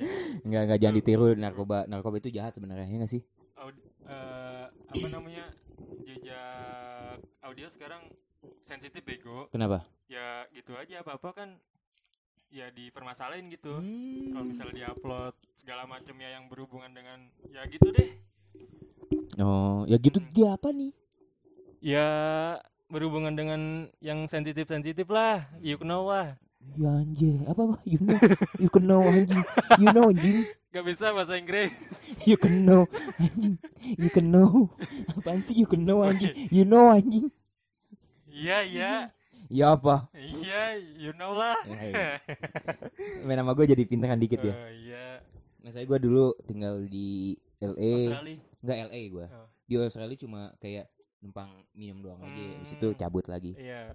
Ya, enggak enggak jangan ditiru narkoba. Narkoba itu jahat sebenarnya ya nggak sih? aud- eh, apa namanya jejak audio sekarang sensitif bego Kenapa? ya gitu aja apa apa kan ya dipermasalahin gitu Hmm. kalau misalnya diupload segala macam ya yang berhubungan dengan ya gitu deh Oh, ya gitu Hmm. dia apa nih? ya berhubungan dengan yang sensitif sensitif lah you know lah Ya anjir, apa apa? You know, you can know anjing. You know anjing. gak bisa bahasa Inggris You can know anjing. You can know. Apaan sih you can know anjing? You know anjing. iya iya Ya apa? iya you know lah Ya, iya. Main nama gue jadi pinteran dikit ya. Eh, iya Nah, saya gue dulu tinggal di LA. Australia Enggak LA gue. Oh. Di Australia cuma kayak numpang minum doang aja. Habis itu Hmm. cabut lagi. iya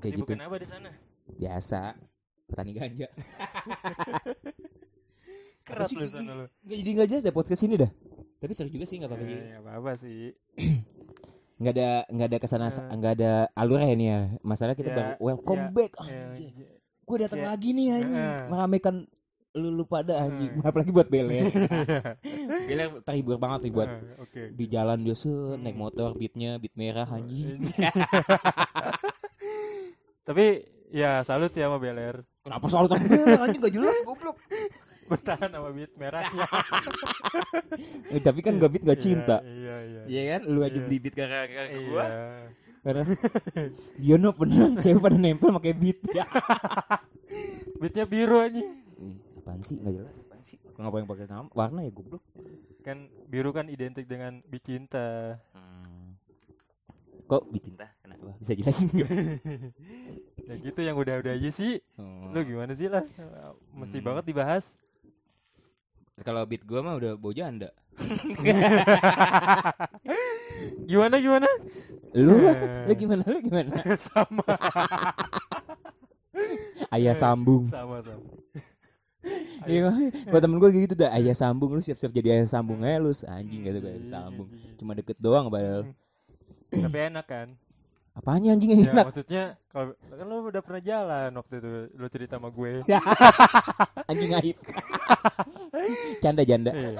Kayak gitu. Kesibukan apa di sana Biasa. Petani ganja. keras sih, lu sana lu Nggak jadi nggak jelas deh podcast ini dah. Tapi seru juga sih nggak apa-apa sih. Eh, apa apa sih Nggak ada nggak ada ke sana Eh. nggak ada alurnya ini ya. Masalah kita Ya, baru welcome ya, back. Ya, j- Gue datang ya. lagi nih anjing. Eh. Meramaikan lu, lu pada anjing. Eh. Apalagi buat Bele. Bele terhibur banget nih buat oke di jalan dia set, Hmm. naik motor beatnya beat merah anjing. tapi ya salut ya sama Beler Kenapa soal sama merah anjing gak jelas goblok. bertahan sama beat merahnya Eh, tapi kan gak beat gak cinta. iya iya Iya kan? Lu aja Iya. beli beat karena iya gua. Karena Yono pernah cewek pada nempel pakai beat. Ya. beatnya biru anjing Ih, apaan sih? Gak jelas. Apaan sih? Kenapa yang pakai nama warna ya goblok? kan biru kan identik dengan beat cinta Hmm. Kok beat cinta? Kenapa? Bisa jelasin gak? Ya gitu yang udah-udah aja sih Oh. lu gimana sih lah mesti Hmm. banget dibahas Kalau beat gua mah udah bau janda. gimana gimana Lu Eh. lu gimana? Lu gimana? sama Ayah sambung. sama sama Iya, buat temen gue gitu dah ayah sambung lu siap-siap jadi ayah sambung aja lu anjing gitu kayak Iya, sambung. iya. Cuma deket doang padahal. tapi enak kan Apanya anjing yang ya enak? maksudnya kalau kan lu udah pernah jalan waktu itu lu cerita sama gue Anjing aib. canda janda. Iya.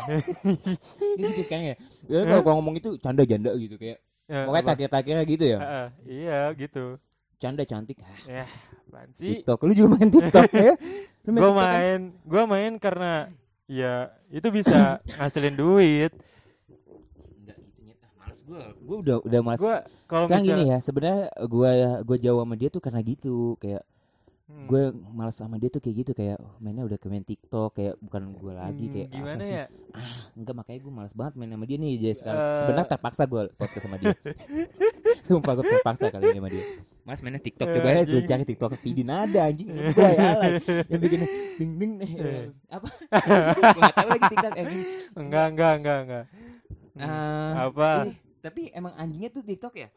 Ini gitu sekarang ya. Ya kalau kalau ngomong itu canda janda gitu kayak. Ya, Pokoknya takir-takirnya gitu ya. Heeh, iya gitu Canda cantik. Ah, ya sih TikTok. Lu juga main TikTok ya? Lu gue TikTok kan? main gue main karena ya itu bisa ngasilin duit Ah, males gue. Gue udah udah males. gue kalau Sekarang bisa gini ya, sebenarnya gue gue jauh sama dia tuh karena gitu, kayak Hmm. gue malas sama dia tuh kayak gitu kayak oh, mainnya udah ke main TikTok kayak bukan gue lagi Hmm, kayak gimana apa sih? ya Enggak makanya gue malas banget main sama dia nih jadi sekarang Eh. sebenarnya terpaksa gue podcast sama dia sumpah gue terpaksa kali ini sama dia mas mainnya TikTok coba ya tuh cari TikTok Pidin ada anjing ini gue ya yang bikin ding ding eh, apa gue gak tahu lagi TikTok anjing enggak enggak enggak enggak Hmm, Ah, apa ih, tapi emang anjingnya tuh TikTok ya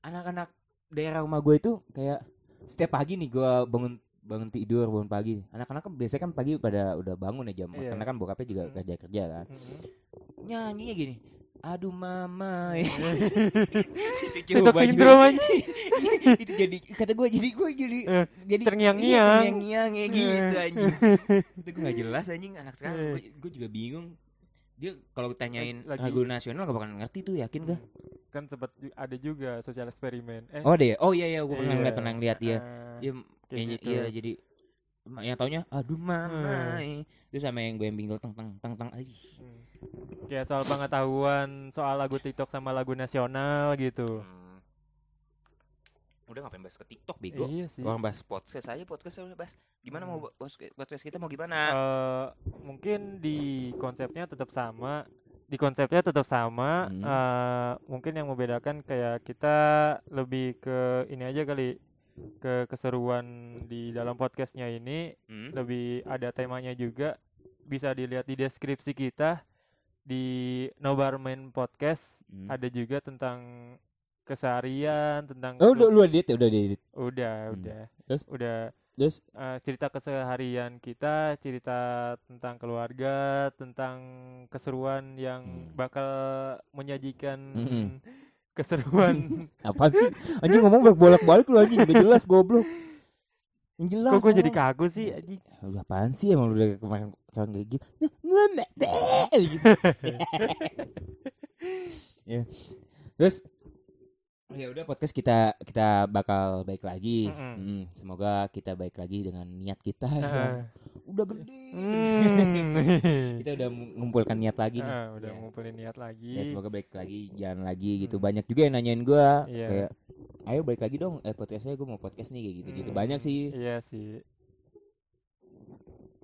anak-anak daerah rumah gue itu kayak setiap pagi nih gue bangun bangun tidur bangun pagi anak-anak kan biasanya kan pagi pada udah bangun ya jam Iya. karena kan bokapnya juga Hmm. kerja kerja kan Hmm. nyanyinya gini aduh mama itu TikTok coba sindrom aja itu jadi kata gue jadi gue jadi Eh, jadi terngiang-ngiang. terngiang ya gitu Eh. anjing itu gue gak jelas anjing anak sekarang Eh. gue juga bingung dia kalau tanyain Lagi- lagu nasional gak bakal ngerti tuh yakin gak kan sempat ada juga sosial eksperimen eh oh deh oh iya iya gue pernah iya. lihat pernah lihat dia dia kayak iya, gitu. iya jadi yang taunya aduh mama Hmm. itu sama yang gue yang bingung teng teng teng teng Ih, Hmm. kayak soal pengetahuan soal lagu TikTok sama lagu nasional gitu Hmm. Udah ngapain bahas ke TikTok bego iya sih Orang bahas podcast aja podcast udah bahas. Gimana mau Hmm. podcast kita mau gimana? Eh, mungkin di konsepnya tetap sama di konsepnya tetap sama Hmm. eh, mungkin yang membedakan kayak kita lebih ke ini aja kali ke keseruan di dalam podcastnya ini Hmm? lebih ada temanya juga bisa dilihat di deskripsi kita di Nobarman Podcast Hmm. ada juga tentang keseharian tentang Oh udah lu edit ya udah edit. udah Hmm. udah Terus? udah Terus eh, cerita keseharian kita, cerita tentang keluarga, tentang keseruan yang Hmm. bakal menyajikan Mm-mm. keseruan. apa sih? Anjing ngomong bolak-balik lu anjing gak jelas goblok. Yang jelas. Kok gue jadi ngomong. kagu sih anjing? Lu apaan sih emang lu udah kemarin kemarin kayak gitu. Gitu. ya. Terus ya udah podcast kita kita bakal baik lagi. Mm-mm. Mm, semoga kita baik lagi dengan niat kita Heeh. udah gede. Hmm. kita udah mengumpulkan niat lagi nih. Ah, udah Ya. ngumpulin niat lagi. Ya semoga baik lagi, jalan lagi gitu. Hmm. Banyak juga yang nanyain gua Iya. kayak ayo balik lagi dong eh podcastnya gue mau podcast nih kayak gitu-gitu. Hmm, Banyak sih Iya sih.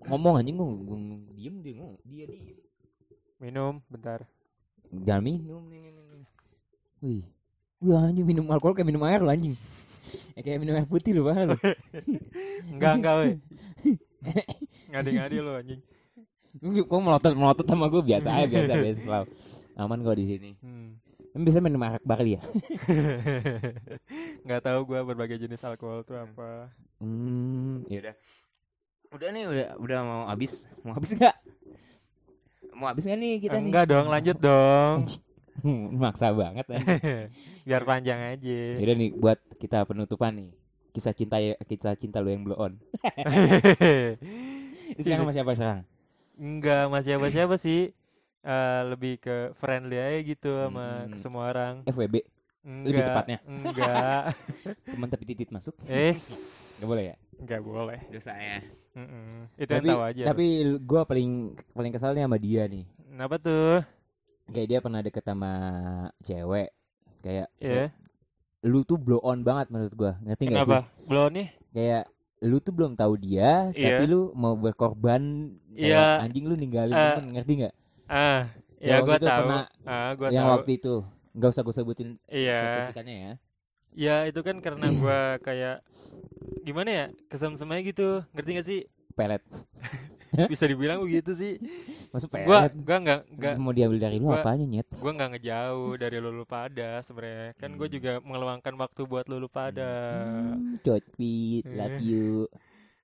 ngomong anjing gua, gua diem dia ngomong dia diem. Minum bentar. Jangan minum nih nih. nih. Wih. Wih anjing minum alkohol kayak minum air lo anjing. ya kayak minum air putih lo bahal lo. Enggak enggak weh. Ngadi-ngadi lo anjing. Kok melotot melotot sama gue biasa aja biasa biasa selalu. Aman gua di sini. Hmm. Em bisa minum arak barley ya? Nggak tahu gua berbagai jenis alkohol tuh apa. Hmm, ya udah. Udah nih udah udah mau habis. Mau habis enggak? Mau habis enggak nih kita nih? Enggak dong, lanjut dong. Maksa banget ya. Biar panjang aja. Yaudah nih buat kita penutupan nih. Kisah cinta ya, kisah cinta lu yang blow on. Sekarang sama siapa sekarang? Enggak sama siapa-siapa sih. Eh, lebih ke friendly aja gitu sama Hmm. ke semua orang. FWB, Enggak. Lebih tepatnya. Enggak. teman tapi titit masuk. Es. Gak boleh ya? Enggak boleh. Dosa ya. Mm-mm. Itu Tapi yang tahu aja. tapi gua paling paling kesalnya sama dia nih. Kenapa tuh? Kayak dia pernah deket sama cewek. Kayak, Ya. kayak lu tuh blow on banget menurut gua. Ngerti gak sih? Kenapa? Belum nih? kayak lu tuh belum tahu dia Iya. tapi lu mau berkorban kayak Iya. anjing lu ninggalin Eh, temen ngerti nggak Ah, Yang ya gua tahu. pernah Ah, gua yang tahu. waktu itu nggak usah gue sebutin Iya. sertifikatnya ya Ya itu kan karena gua kayak gimana ya kesemsemnya gitu ngerti gak sih pelet bisa dibilang begitu sih. Masuk gua pelet. Gua nggak nggak. Mau diambil dari lu gua- apanya nyet? gua nggak ngejauh dari lulu pada sebenarnya. Kan gue Hmm. juga mengeluangkan waktu buat lulu pada hmm, cocpit love you.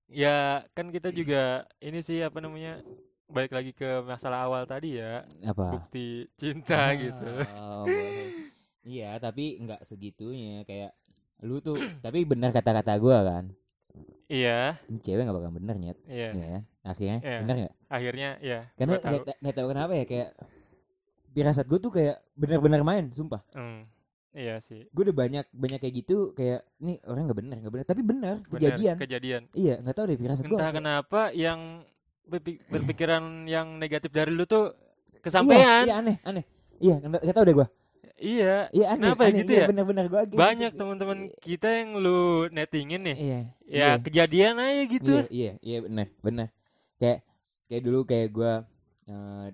Ya kan kita juga ini sih apa namanya balik lagi ke masalah awal tadi ya. Apa? Bukti cinta gitu. Oh, boleh. iya tapi nggak segitunya. Kayak lu tuh tapi benar kata-kata gua kan iya. Ini cewek nggak bakal bener nyet. Iya. Ya. Akhirnya Iya. bener nggak? Akhirnya ya karena gua tahu. nggak nggak tahu kenapa ya kayak pirasat gue tuh kayak benar-benar main sumpah. Hmm, iya sih. Gue udah banyak banyak kayak gitu kayak nih orang nggak benar nggak benar tapi benar Benar, kejadian. kejadian. Iya nggak tahu deh pirasat gue entah kenapa yang berpi- berpikiran yang negatif dari lu tuh iya, kesampaian. iya aneh aneh. Iya nggak tahu deh gue iya. Iya aneh Kenapa ya aneh. gitu iya ya? benar-benar gue banyak teman-teman kita yang lu nettingin nih. Iya ya iya, kejadian aja gitu. Iya iya iya benar benar kayak kayak dulu kayak gue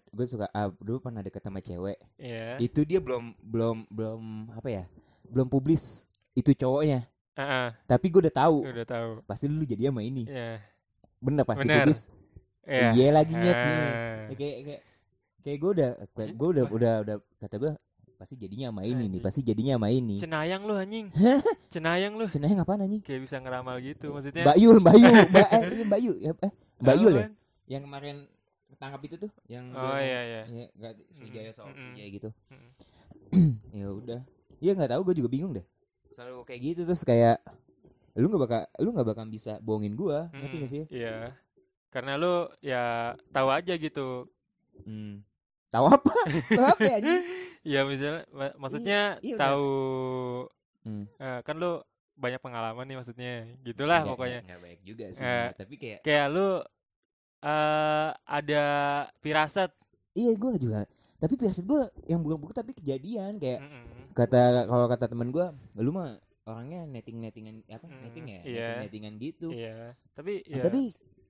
gue suka ah, dulu pernah deket sama cewek. Iya. itu dia belum belum belum apa ya belum publis itu cowoknya. Heeh, tapi gue udah tahu. Udah tahu. Pasti lu jadi sama ini. Iya. bener pasti Bener. publis. Iya. iya lagi nyet nih Ah. Ya, kayak kayak kayak gue udah gue udah udah udah kata gue pasti jadinya sama ini nih pasti jadinya sama ini. Cenayang lu anjing. Cenayang lu. cenayang apaan anjing? Kayak bisa ngeramal gitu maksudnya. Mbak Yul Mbak Yul. Mbak eh, iya, Mbak Yul ya, eh, Mbak Yul ya? Yang kemarin ketangkap itu tuh yang Oh iya iya. ya nggak Sriwijaya Mm, soal mm, gitu. Ya udah. Ya nggak tahu gue juga bingung deh. Selalu kayak gitu terus kayak lu nggak bakal lu nggak bakal bisa bohongin gue ngerti Mm, gak sih? Iya. Karena lu ya tahu aja gitu. hmm. Tahu apa tahu apa ya anjing Ya misalnya ma- maksudnya iya, tahu hmm. eh, kan lu banyak pengalaman nih maksudnya. Gitulah Nggak- pokoknya. nggak- baik juga sih Eh, tapi kayak Kayak lu eh ada firasat. iya gue juga tapi pirasat gue yang bukan-bukan tapi kejadian kayak Mm-mm. kata kalau kata temen gue lu mah orangnya netting nettingan apa Mm, netting ya iya. netting nettingan gitu Iya. Tapi Nah, ya tapi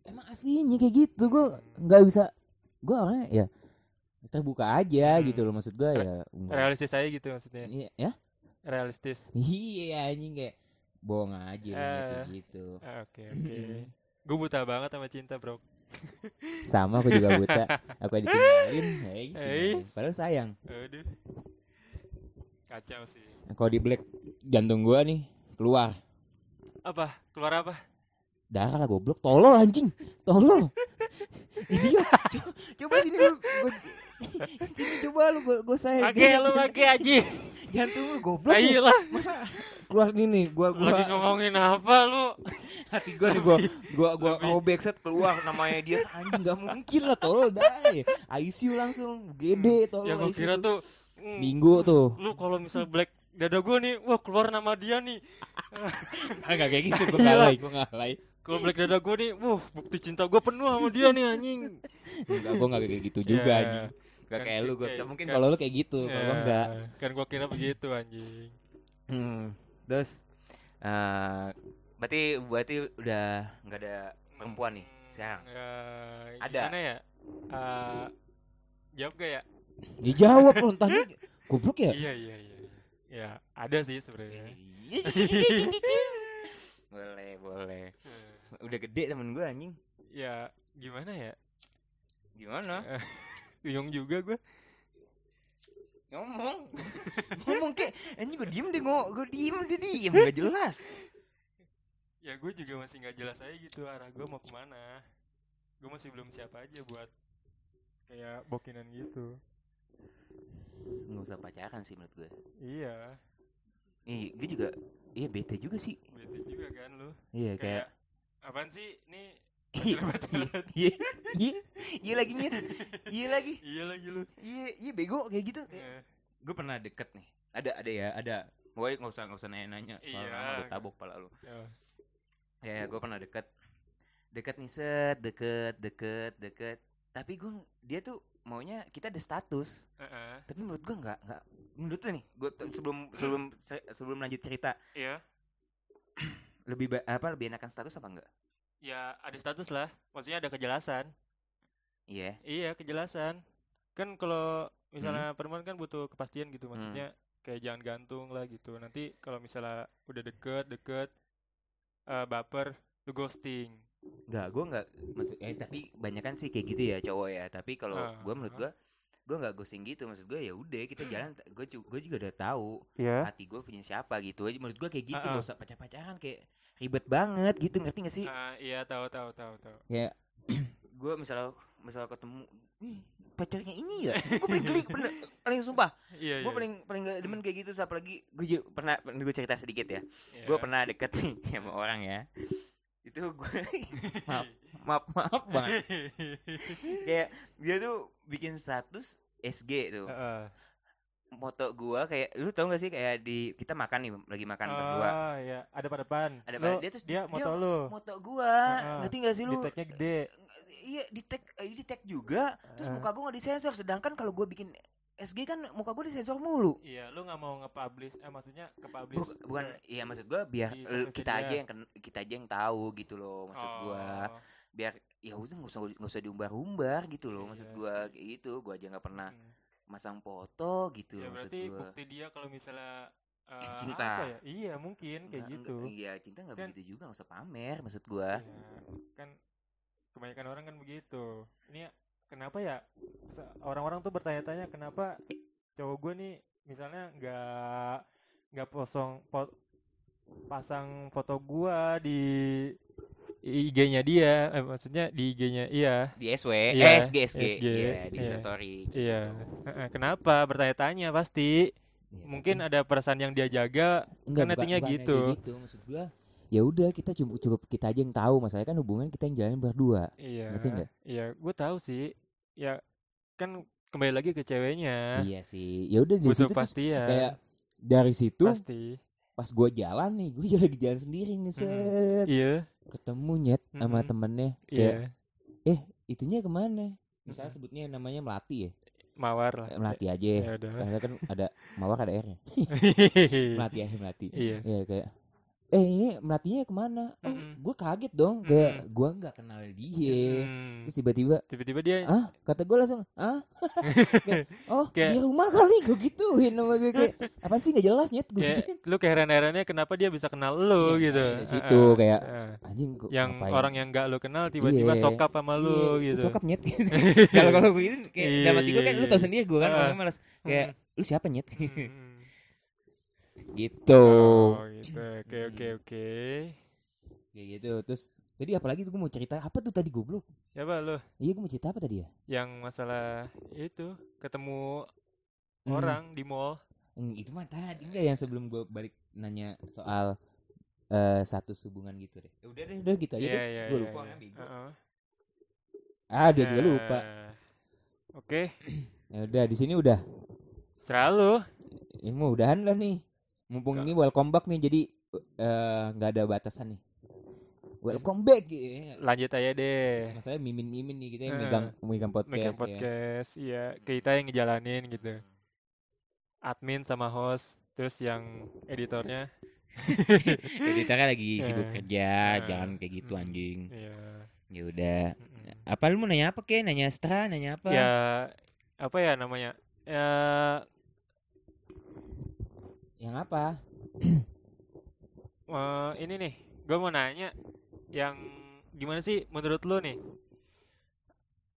emang aslinya kayak gitu gue nggak bisa gue orangnya ya terbuka aja Hmm. gitu loh maksud gue ya nggak- realistis aja gitu maksudnya. iya ya Realistis. iya anjing kayak bohong aja Eh. kayak gitu Ah, Oke oke. Gue buta banget sama cinta bro. sama aku juga buta aku ditinggalin hey, Hey. ditinggalin. padahal sayang Aduh. Kacau sih. kalau di black jantung gue nih keluar Apa? Keluar apa? Darah lah goblok. Tolol anjing. Tolol. Idiot. Coba, coba sini lu gua, sini coba lu gua, gua saya Oke, lu pakai aja. jantung lu goblok. Lu. Ayolah, masa? Keluar gini gua gua lagi ngomongin apa lu? hati gua nih gua gua gua robek set keluar namanya dia. Anjing nggak mungkin lah tolol dah. ICU langsung gede tolol Yang gue ICU. kira tuh mm, seminggu tuh. Lu kalau misal black dada gue nih, wah keluar nama dia nih. enggak kayak gitu gua Iya. ngalai gua ngalai Kalau black dada gue nih, wah bukti cinta gue penuh sama dia nih anjing. enggak gua enggak kayak gitu juga Ya, anjing Gak Kan kayak lu gua kayak- mungkin kan- kalau lu kayak gitu kalau gua Ya, enggak Kan gue kira begitu anjing. Hmm. Terus eh berarti berarti udah nggak ada perempuan nih Hmm, sekarang. Ya, Ada. Gimana ya? Eh, jawab gak ya? ya jawab lu goblok ya Iya iya iya. Ya ada sih sebenarnya. boleh, boleh. Udah gede temen gue anjing. Ya gimana ya? Gimana? Bingung juga gue. Ngomong. Ngomong kek anjing gue diem deh ngomong, gue diem dia diem gak jelas. Ya gue juga masih nggak jelas aja gitu arah gue mau ke mana. Gue masih belum siap aja buat kayak bokinan gitu. Nggak usah pacaran sih menurut gue. Iya, Ih, gue juga iya bete juga sih. bete juga kan lu. Iya Kayak kayak apaan sih? Nih Iya, pacaran. iya, iya, iya lagi nyet, iya lagi, iya lagi lu. iya, iya bego kayak gitu. Eh, Gue pernah deket nih, ada, ada ya, ada. Pokoknya nggak usah nggak usah nanya-nanya, soal Iya. lama gue tabok pala lu. ya. Ya, ya gue pernah deket, deket nih set, deket, deket, deket. Tapi gue dia tuh maunya kita ada status, Heeh. tapi menurut gue nggak, nggak. Menurut tuh nih, gue sebelum sebelum se- sebelum lanjut cerita, Iya. Lebih apa lebih enakan status apa enggak? Ya ada status lah. Maksudnya ada kejelasan. Iya. Iya kejelasan. Kan kalau misalnya perempuan kan butuh kepastian gitu. Maksudnya kayak jangan gantung lah gitu. Nanti kalau misalnya udah deket deket eh, baper lu ghosting. Enggak, gue enggak maksud eh tapi banyak kan sih kayak gitu ya cowok ya. Tapi kalau Ah, gue menurut ah. gue gue nggak ghosting gitu. Maksud gue ya udah kita jalan. Gue gue juga udah tahu Iya. hati gue punya siapa gitu aja. Menurut gue kayak gitu Ah, ah. nggak usah pacar pacaran kayak ribet banget gitu. Ngerti gak sih? Ah, iya tahu tahu tahu tahu. ya. Gue misalnya misalnya ketemu ih pacarnya ini ya? Gue paling geli bener paling sumpah. Iya gue iya. paling paling gak demen kayak gitu. Apalagi gue pernah gue cerita sedikit ya. Iya. gue pernah deket nih sama orang ya itu gue maaf maaf maaf banget kayak dia tuh bikin status SG tuh Heeh. foto gua kayak lu tau gak sih kayak di kita makan nih lagi makan berdua Oh iya, ada pada depan. Ada pada- dia terus dia dia- moto lu. foto gua Heeh. ngerti gak sih Di lu tag-nya gede. iya di tag eh, di tag juga terus Heeh. muka gua gak disensor sedangkan kalau gua bikin SG kan muka gua disensor mulu Iya, lu nggak mau nge-publish eh maksudnya ke-publish. Buk- bukan iya maksud gua biar kita aja yang kita aja yang tahu gitu loh maksud Oh. biar ya udah nggak usah nggak usah diumbar-umbar gitu loh maksud Iya gua sih. kayak gitu gua aja nggak pernah Hmm. masang foto gitu Ya loh maksud berarti gua bukti dia kalau misalnya eh, cinta. ya? Iya, mungkin kayak Nggak- gitu. nggak- iya cinta nggak Kan- begitu juga nggak usah pamer maksud gua Ya, kan kebanyakan orang kan begitu. Ini kenapa ya orang-orang tuh bertanya-tanya kenapa cowok gue nih misalnya nggak nggak posong po- pasang foto gua di IG-nya dia, eh, maksudnya di IG-nya iya. di SW Iya, eh SG SG SG, iya di iya. story Iya. Heeh, Kenapa bertanya-tanya pasti Ya, mungkin tapi- ada perasaan yang dia jaga enggak, kan bukan- gitu. gitu maksud gua ya udah kita cukup cukup kita aja yang tahu masalahnya kan hubungan kita yang jalanin berdua Iya. Ngerti nggak? Iya, gue tahu sih. Ya kan kembali lagi ke ceweknya. iya sih ya udah dari Butuh situ terus pastian. kayak dari situ pasti. pas gua jalan nih gue lagi jalan sendiri nih set Iya. ketemu nyet sama Mm-mm. temennya kayak Iya. eh itunya ke mana misalnya sebutnya namanya melati ya Mawar lah. Melati aja Ya karena kan ada mawar ada r nya melati aja melati Iya. ya kayak eh ini melatinya ke mana oh Mm-mm. gue kaget dong kayak Mm-mm. gue nggak kenal dia Hmm. terus tiba-tiba Tiba-tiba dia ah kata gue langsung ah Kayak, oh Kayak- di rumah kali gue gituin sama gue kayak apa sih nggak jelas nyet gue kayak lu keheran-herannya kenapa dia bisa kenal lu Iya, gitu. dari situ Heeh, kayak, heeh. anjing kok yang ngapain? orang yang gak lu kenal tiba-tiba Iya. sokap sama lu Iya, gitu. sokap nyet kalau kalau begitu kayak Iya, dalam hati gue kan iya, lu iya. tau sendiri gue kan Ah. orangnya malas kayak lu siapa nyet. Gitu Oh, gitu. Oke, oke, Hmm. oke. kayak gitu terus Tadi apalagi tuh gue mau cerita apa tuh tadi goblok? Siapa lu? Iya gue mau cerita apa tadi ya? Yang masalah itu ketemu Hmm. orang di mall. Hmm, itu mah tadi enggak yang sebelum gue balik nanya soal eh status hubungan gitu deh. Ya udah deh, udah gitu aja Iya, deh. iya, Gue iya, lupa iya. kan, bego. Heeh. Ah, udah juga lupa. Eh, Oke, Ya udah di sini udah. selalu. Ini mau udahan lah nih. Mumpung ini welcome back nih jadi eh, nggak ada batasan nih. Welcome back ya. Lanjut aja deh. Masalahnya mimin-mimin nih kita yang Eh, megang megang podcast, Megang ya. podcast, iya. Kita yang ngejalanin gitu. Admin sama host, terus yang editornya. Editornya lagi sibuk Eh. kerja, Eh. jangan kayak gitu anjing. Iya. Ya udah. Apa lu mau nanya apa kek? Nanya Astra, nanya apa? Ya, apa ya namanya? Ya, Yang apa? eh, ini nih, gue mau nanya, yang gimana sih menurut lu nih?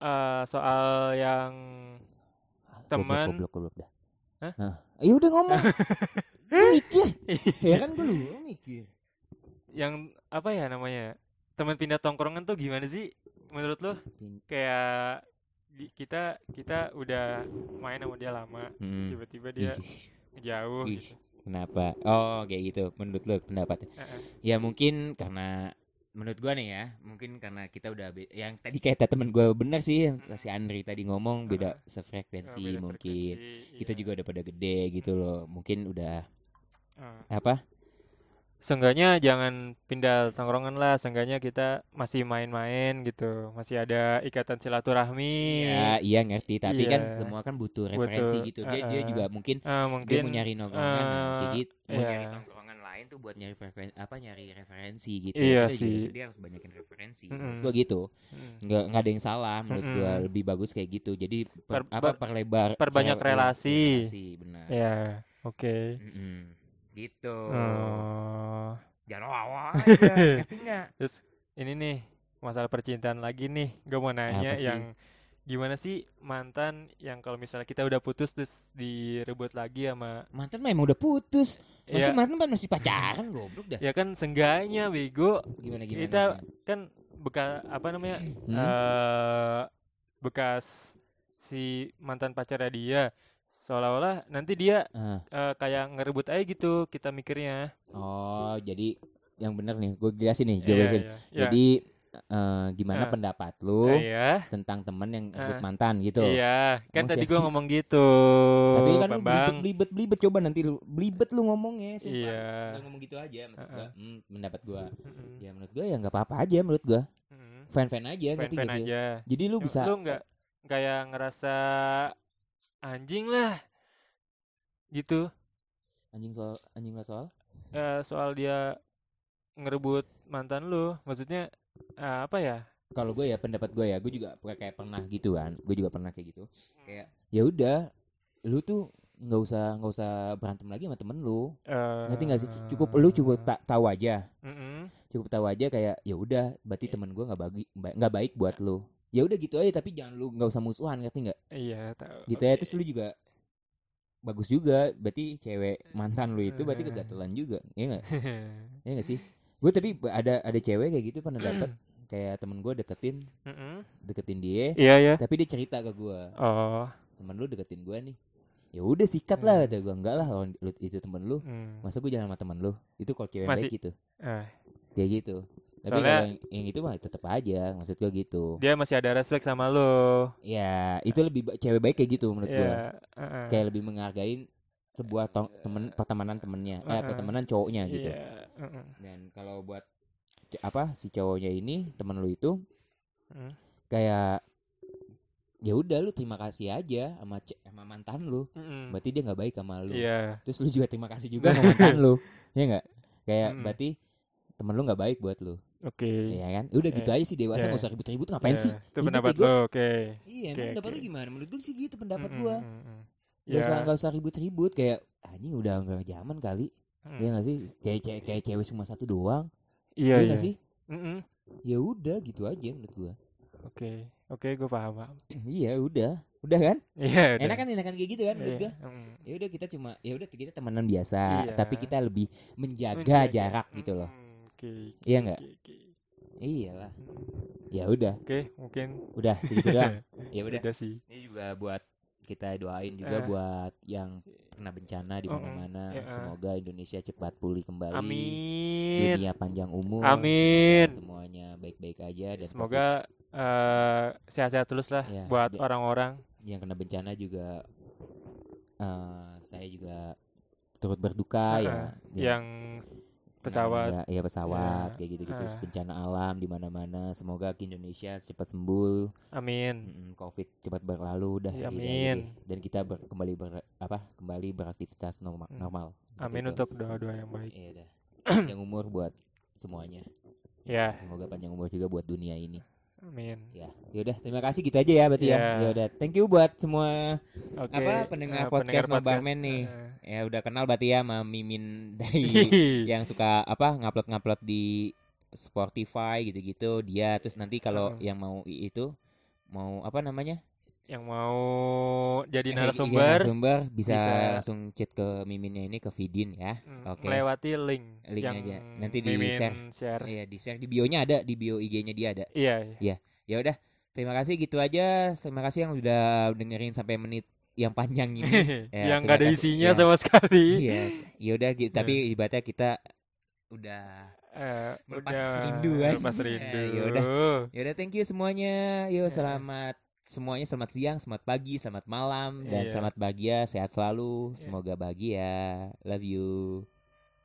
eh soal yang Teman. Goblok, goblok, dah. Hah? Nah, ayo udah ngomong. Mikir. ya kan gue lu mikir. yang apa ya namanya? Teman pindah tongkrongan tuh gimana sih menurut lu? Pin- Kayak di- kita kita udah main sama dia lama, Mm. tiba-tiba dia Ih, jauh Ih. gitu. Kenapa? Oh, kayak gitu. Menurut lu pendapat? Heeh. Ya mungkin karena menurut gua nih ya, mungkin karena kita udah yang tadi kayak temen gua bener sih yang si Andri tadi ngomong beda Oh, sefrekuensi beda mungkin. frekuensi, Kita iya. juga udah pada gede gitu loh. Mungkin udah Eh. apa? Seenggaknya jangan pindah tongkrongan lah, seenggaknya kita masih main-main gitu, masih ada ikatan silaturahmi. Ya, iya ngerti, tapi kan Iya. semua kan butuh referensi Butuh, gitu. Dia dia uh-uh. juga mungkin dia mungkin mau nyari nongkrongan eh, gitu. Mau nyari iya. nongkrongan lain tuh buat nyari referensi apa nyari referensi gitu. Iya juga sih. gede harus banyakin referensi. Mm-mm. Menurut gua gitu. Mm. Nggak nggak ada yang salah menurut gua Mm-mm. lebih bagus kayak gitu. Jadi per- Per- apa per- perlebar perbanyak rel- relasi. relasi, benar. Ya, oke. Mm-mm. Gitu. Oh, Jangan awal aja. Ngerti nggak? ini nih masalah percintaan lagi nih. Gue mau nanya yang gimana sih mantan yang kalau misalnya kita udah putus terus direbut lagi sama Mantan mah emang udah putus. Masih ya, mantan kan masih pacaran goblok dah. ya kan sengganya bego Gimana gimana? kita gimana? kan bekas apa namanya Hmm? eh bekas si mantan pacarnya dia seolah-olah nanti dia Ah. eh, kayak ngerebut aja gitu kita mikirnya Oh, jadi yang bener nih, gue jelasin nih, gue Iya, jelasin. iya, iya. Jadi eh, gimana Ah. pendapat lu Ah, iya tentang temen yang Ah. mantan gitu? iya kan Emang tadi sih? ngomong gitu Tapi kan lu Bambang belibet, belibet, belibet coba nanti lu belibet lu ngomongnya, sumpah. iya Jangan ngomong gitu aja maksud gua. Ah, ah. Hmm, pendapat. Mm-mm. Ya menurut gua ya nggak apa-apa aja menurut gua. Mm-mm. Fan-fan aja fan-fan sih? aja Jadi lu bisa lu nggak kayak ngerasa anjing lah. Gitu. Anjing soal anjing lah soal. Eh, soal dia ngerebut mantan lu. Maksudnya eh, apa ya? Kalau gue ya pendapat gue ya gue juga kayak pernah gitu kan. Gue juga pernah kayak gitu. Hmm. kayak ya udah lu tuh nggak usah nggak usah berantem lagi sama temen lu. Eh, ngerti nggak sih? Cukup lu cukup tak tahu aja. Mm-mm. cukup tahu aja kayak ya udah berarti temen gue nggak bagi ba- nggak baik buat lu ya udah gitu aja tapi jangan lu nggak usah musuhan ngerti nggak? Iya tahu gitu ya terus lu juga bagus juga berarti cewek mantan lu itu berarti Eh. kegatelan juga ya nggak? Ya nggak sih? Gue tapi ada ada cewek kayak gitu pernah dapet kayak temen gue deketin deketin dia iya ya tapi dia cerita ke gue oh. Temen lu deketin gue nih ya udah sikat lah Hmm. kata gue enggak lah orang itu temen lu mm. masa gue jalan sama temen lu? Itu kalau cewek Masih- baik gitu. Eh, kayak gitu tapi Soalnya- yang, yang itu mah tetap aja maksud gue gitu dia masih ada respect sama lu ya itu lebih cewek baik kayak gitu menurut gue Iya, uh-uh. kayak lebih menghargain sebuah tong, temen pertemanan temennya eh Uh-uh. pertemanan cowoknya gitu Iya, uh-uh. dan kalau buat apa si cowoknya ini temen lu itu Mm. kayak ya udah lu terima kasih aja sama sama mantan lu Mm-mm. berarti dia nggak baik sama lu iya terus lu juga terima kasih juga sama mantan lu ya nggak kayak Mm-mm. berarti temen lu nggak baik buat lu oke. Ya kan? Udah gitu Eh, aja sih dewasa nggak usah ribut-ribut ngapain Iya, sih? itu Ribut pendapat lo oke. Iya Oke, emang pendapat lu oke. gimana? Menurut gue sih gitu pendapat Mm-mm, gua. mm-mm. nggak usah Ya, nggak usah ribut-ribut kayak anjing udah nggak zaman kali. Mm. ya nggak sih? Kayak kayak kayak cewek cuma satu doang. Iya iya iya. nggak sih? Mm-mm. ya udah gitu aja menurut gua. Oke oke gue paham paham iya udah. Udah kan? Iya udah. enak kan enakan kayak gitu kan menurut Iya, gua? mm. ya udah kita cuma ya udah kita temenan biasa. Iya. tapi kita lebih menjaga Menjaga. jarak gitu loh Oke oke, Iya nggak? oke, oke. Iyalah. Ya udah, Oke, mungkin udah segitu doang. Ya udah. udah sih. Ini juga buat kita doain juga Eh. buat yang kena bencana di mana-mana. Ya. Semoga Indonesia cepat pulih kembali. Amin. Dunia panjang umur. Amin. Semuanya baik-baik aja dan Semoga eh, sehat-sehat terus lah Ya, buat ja- orang-orang. Yang kena bencana juga eh, saya juga turut berduka ya. Heeh, Ya, yang pesawat. Ya, ya pesawat Ya, kayak gitu-gitu ah. bencana alam di mana-mana. Semoga ke Indonesia cepat sembuh. Amin. Mm, Covid cepat berlalu dah. Ya, amin. Dan kita ber- kembali ber- apa? Kembali beraktivitas normal. Hmm. normal. Amin Gitu. untuk doa-doa yang baik. Iya dah. Panjang umur buat semuanya. Ya, Semoga panjang umur juga buat dunia ini. Amin. Ya. Yaudah, terima kasih gitu aja ya berarti ya. Ya. Ya udah. Thank you buat semua Oke. Apa, pendengar eh, podcast Nobarman nih. Eh. ya udah kenal berarti ya sama Mimin dari yang suka apa ngupload-ngupload di Spotify gitu-gitu dia terus nanti kalau Heeh. yang mau itu mau apa namanya yang mau jadi Yang- iya, narasumber narasumber bisa, bisa- langsung chat ke Miminnya ini ke Vidin ya mm, oke melewati link, Link yang aja. Nanti di share. share. Iya di share di bionya ada di bio IG-nya dia ada Iya, ya udah terima kasih gitu aja terima kasih yang udah dengerin sampai menit yang panjang ini Ya, yang gak ada kasih. isinya Ya. sama sekali. iya ya udah gitu tapi ibaratnya kita udah Eh, Melepas udah rindu kan. Melepas Ya, rindu. yaudah. Ya udah thank you semuanya. Yo Ya. selamat semuanya selamat siang, selamat pagi, selamat malam dan Iya. selamat bahagia, sehat selalu. Ya. Semoga bahagia. Love you.